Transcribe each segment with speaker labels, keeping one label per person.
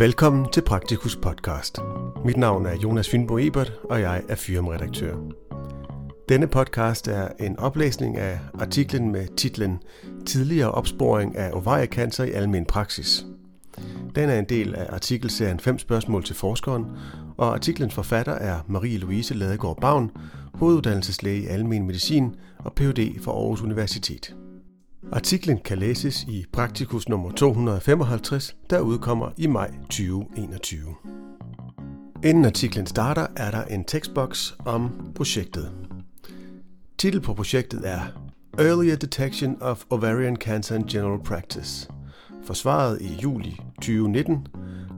Speaker 1: Velkommen til Praktikus podcast. Mit navn er Jonas Fynbo Ebert, og jeg er firmaredaktør. Denne podcast er en oplæsning af artiklen med titlen Tidligere opsporing af ovariekancer i almen praksis. Den er en del af artikelserien 5 spørgsmål til forskeren, og artiklens forfatter er Marie-Louise Ladegaard Bavn, hoveduddannelseslæge i almen medicin og Ph.D. fra Aarhus Universitet. Artiklen kan læses i Praktikus nummer 255, der udkommer i maj 2021. Inden artiklen starter, er der en tekstboks om projektet. Titel på projektet er Earlier Detection of Ovarian Cancer in General Practice. Forsvaret i juli 2019.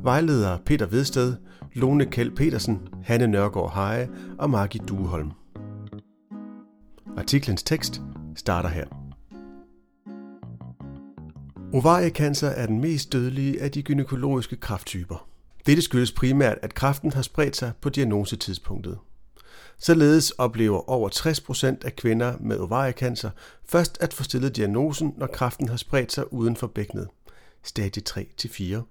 Speaker 1: Vejleder Peter Vedsted, Lone Kjeld Petersen, Hanne Nørgaard Heje og Margit Dueholm. Artiklens tekst starter her. Ovariekancer er den mest dødelige af de gynækologiske krafttyper. Dette skyldes primært, at kræften har spredt sig på diagnosetidspunktet. Således oplever over 60% af kvinder med ovariekancer først at få stillet diagnosen, når kræften har spredt sig uden for bækkenet, stadie 3-4,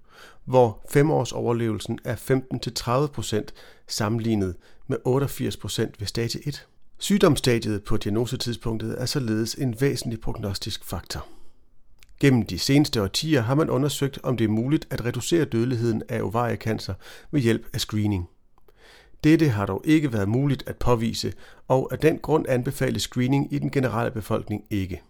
Speaker 1: hvor 5 overlevelsen er 15-30% sammenlignet med 88% ved stadie 1. Sygdomsstadiet på diagnosetidspunktet er således en væsentlig prognostisk faktor. Gennem de seneste årtier har man undersøgt, om det er muligt at reducere dødeligheden af ovariekancer ved hjælp af screening. Dette har dog ikke været muligt at påvise, og af den grund anbefales screening i den generelle befolkning ikke.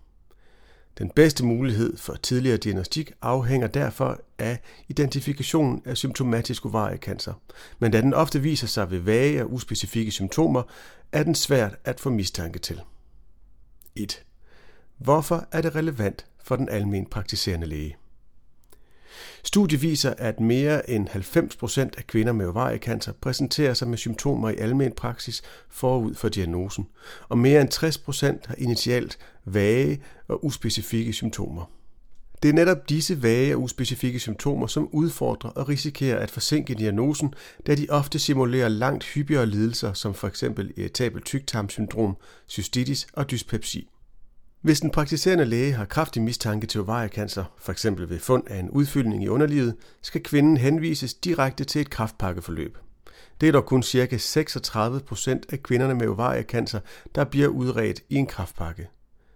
Speaker 1: Den bedste mulighed for tidligere diagnostik afhænger derfor af identifikationen af symptomatisk ovariekancer, men da den ofte viser sig ved vage og uspecifikke symptomer, er den svært at få mistanke til. 1. Hvorfor er det relevant for den almen praktiserende læge. Studiet viser, at mere end 90% af kvinder med ovariekancer præsenterer sig med symptomer i almen praksis forud for diagnosen, og mere end 60% har initialt vage og uspecifikke symptomer. Det er netop disse vage og uspecifikke symptomer, som udfordrer og risikerer at forsinke diagnosen, da de ofte simulerer langt hyppigere lidelser, som f.eks. irritabel tyktarmsyndrom, cystitis og dyspepsi. Hvis den praktiserende læge har kraftig mistanke til ovariekancer, f.eks. ved fund af en udfyldning i underlivet, skal kvinden henvises direkte til et kraftpakkeforløb. Det er dog kun ca. 36% af kvinderne med ovariekancer, der bliver udredt i en kraftpakke.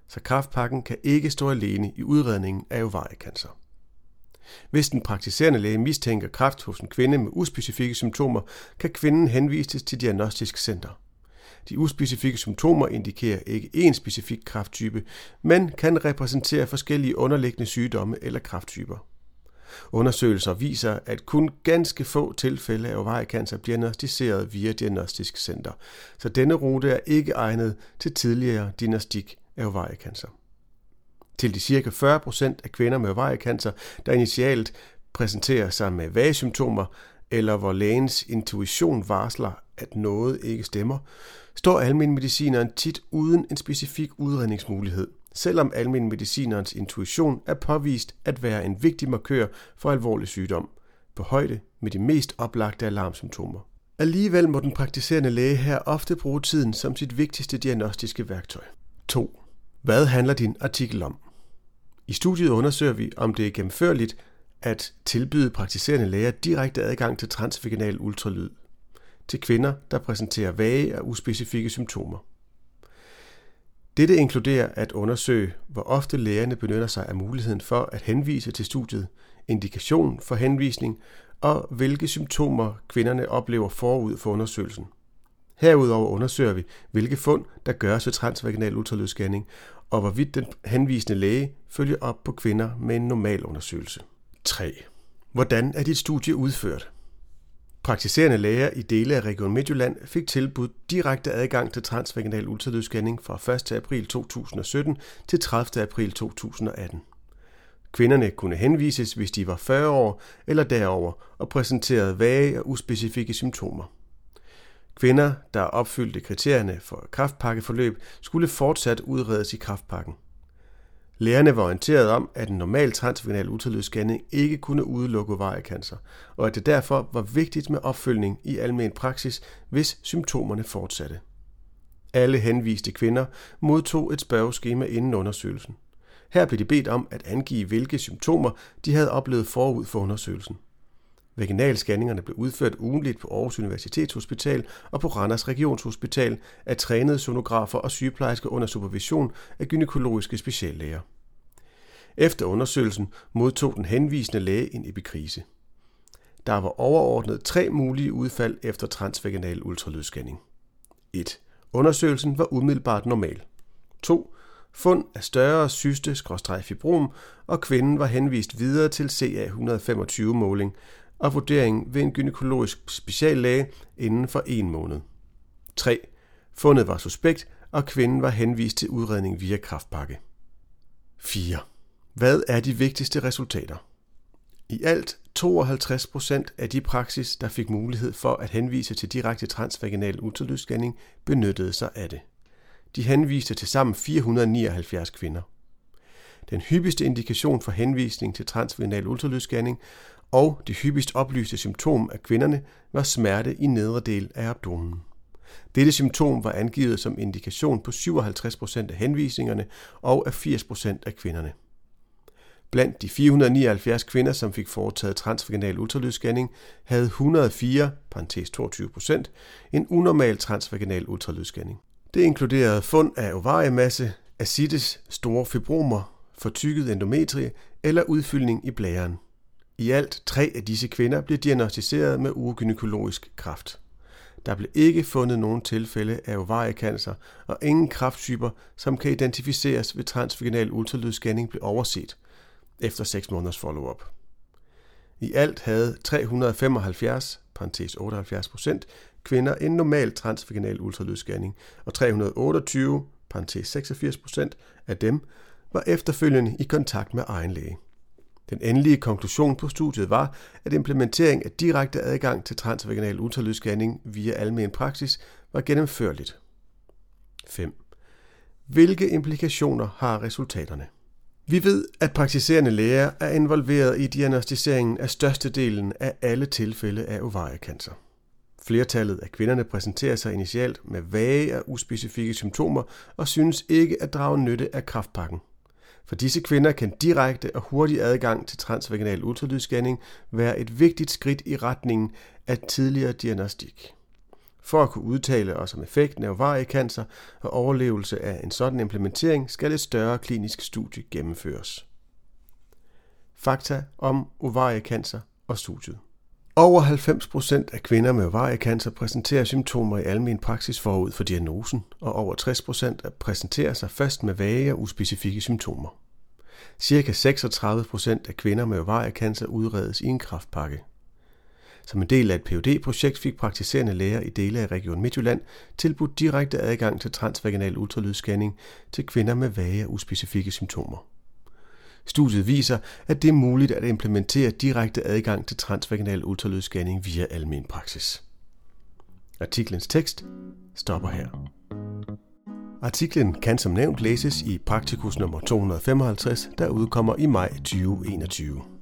Speaker 1: Så kraftpakken kan ikke stå alene i udredningen af ovariekancer. Hvis den praktiserende læge mistænker kræft hos en kvinde med uspecifikke symptomer, kan kvinden henvises til diagnostisk center. De uspecifikke symptomer indikerer ikke én specifik krafttype, men kan repræsentere forskellige underliggende sygdomme eller krafttyper. Undersøgelser viser, at kun ganske få tilfælde af ovariekancer bliver diagnostiseret via Diagnostisk Center, så denne rute er ikke egnet til tidligere diagnostik af ovariekancer. Til de ca. 40% af kvinder med ovariekancer, der initialt præsenterer sig med vage symptomer, eller hvor lægens intuition varsler, at noget ikke stemmer, står almenmedicineren tit uden en specifik udredningsmulighed, selvom almenmedicinerens intuition er påvist at være en vigtig markør for alvorlig sygdom, på højde med de mest oplagte alarmsymptomer. Alligevel må den praktiserende læge her ofte bruge tiden som sit vigtigste diagnostiske værktøj. 2. Hvad handler din artikel om? I studiet undersøger vi, om det er gennemførligt at tilbyde praktiserende læger direkte adgang til transvaginal ultralyd til kvinder, der præsenterer vage og uspecifikke symptomer. Dette inkluderer at undersøge, hvor ofte lægerne benytter sig af muligheden for at henvise til studiet, indikation for henvisning og hvilke symptomer kvinderne oplever forud for undersøgelsen. Herudover undersøger vi, hvilke fund, der gøres ved transvaginal ultralydsscanning, og hvorvidt den henvisende læge følger op på kvinder med en normal undersøgelse. 3. Hvordan er dit studie udført? Praktiserende læger i dele af Region Midtjylland fik tilbudt direkte adgang til transvaginal ultralydsscanning fra 1. april 2017 til 30. april 2018. Kvinderne kunne henvises, hvis de var 40 år eller derover og præsenterede vage og uspecifikke symptomer. Kvinder, der opfyldte kriterierne for kraftpakkeforløb, skulle fortsat udredes i kraftpakken. Lægerne var orienteret om, at en normal transvaginal ultralydsscanning ikke kunne udelukke ovariekancer, og at det derfor var vigtigt med opfølgning i almen praksis, hvis symptomerne fortsatte. Alle henviste kvinder modtog et spørgeskema inden undersøgelsen. Her blev de bedt om at angive, hvilke symptomer de havde oplevet forud for undersøgelsen. Vaginalscanningerne blev udført ugenligt på Aarhus Universitetshospital og på Randers Regionshospital af trænede sonografer og sygeplejersker under supervision af gynækologiske speciallæger. Efter undersøgelsen modtog den henvisende læge en epikrise. Der var overordnet tre mulige udfald efter transvaginal ultralydsscanning. 1. Undersøgelsen var umiddelbart normal. 2. Fund af større cyste-fibrom, og kvinden var henvist videre til CA125-måling og vurdering ved en gynækologisk speciallæge inden for en måned. 3. Fundet var suspekt, og kvinden var henvist til udredning via kraftpakke. 4. Hvad er de vigtigste resultater? I alt 52 procent af de praksis, der fik mulighed for at henvise til direkte transvaginal ultralydsscanning, benyttede sig af det. De henviste til sammen 479 kvinder. Den hyppigste indikation for henvisning til transvaginal ultralydsscanning og det hyppigst oplyste symptom af kvinderne var smerte i nedre del af abdomen. Dette symptom var angivet som indikation på 57% af henvisningerne og af 80% af kvinderne. Blandt de 479 kvinder, som fik foretaget transvaginal ultralydsscanning, havde 104, 22% en unormal transvaginal ultralydsscanning. Det inkluderede fund af ovariemasse, acides, store fibromer, fortykket endometrie eller udfyldning i blæren. I alt tre af disse kvinder blev diagnostiseret med urogynækologisk kræft. Der blev ikke fundet nogen tilfælde af ovariekancer, og ingen krafttyper, som kan identificeres ved transvaginal ultralydsscanning, blev overset efter 6 måneders follow-up. I alt havde 375 78% kvinder en normal transvaginal ultralydsscanning, og 328 86% af dem var efterfølgende i kontakt med egen læge. Den endelige konklusion på studiet var, at implementering af direkte adgang til transvaginal ultralydsscanning via almen praksis var gennemførligt. 5. Hvilke implikationer har resultaterne? Vi ved, at praktiserende læger er involveret i diagnostiseringen af størstedelen af alle tilfælde af ovariekancer. Flertallet af kvinderne præsenterer sig initialt med vage og uspecifikke symptomer og synes ikke at drage nytte af kraftpakken. For disse kvinder kan direkte og hurtig adgang til transvaginal ultralydsscanning være et vigtigt skridt i retningen af tidligere diagnostik. For at kunne udtale os om effekten af ovariekancer og overlevelse af en sådan implementering, skal et større klinisk studie gennemføres. Fakta om ovariekancer og studiet. Over 90% af kvinder med ovariekancer præsenterer symptomer i almen praksis forud for diagnosen, og over 60% præsenterer sig først med vage og uspecifikke symptomer. Cirka 36% af kvinder med ovariekancer udredes i en kraftpakke. Som en del af et phd projekt fik praktiserende læger i dele af Region Midtjylland tilbudt direkte adgang til transvaginal ultralydsscanning til kvinder med vage og uspecifikke symptomer. Studiet viser, at det er muligt at implementere direkte adgang til transvaginal ultralydsscanning via almen praksis. Artiklens tekst stopper her. Artiklen kan som nævnt læses i Praktikus nummer 255, der udkommer i maj 2021.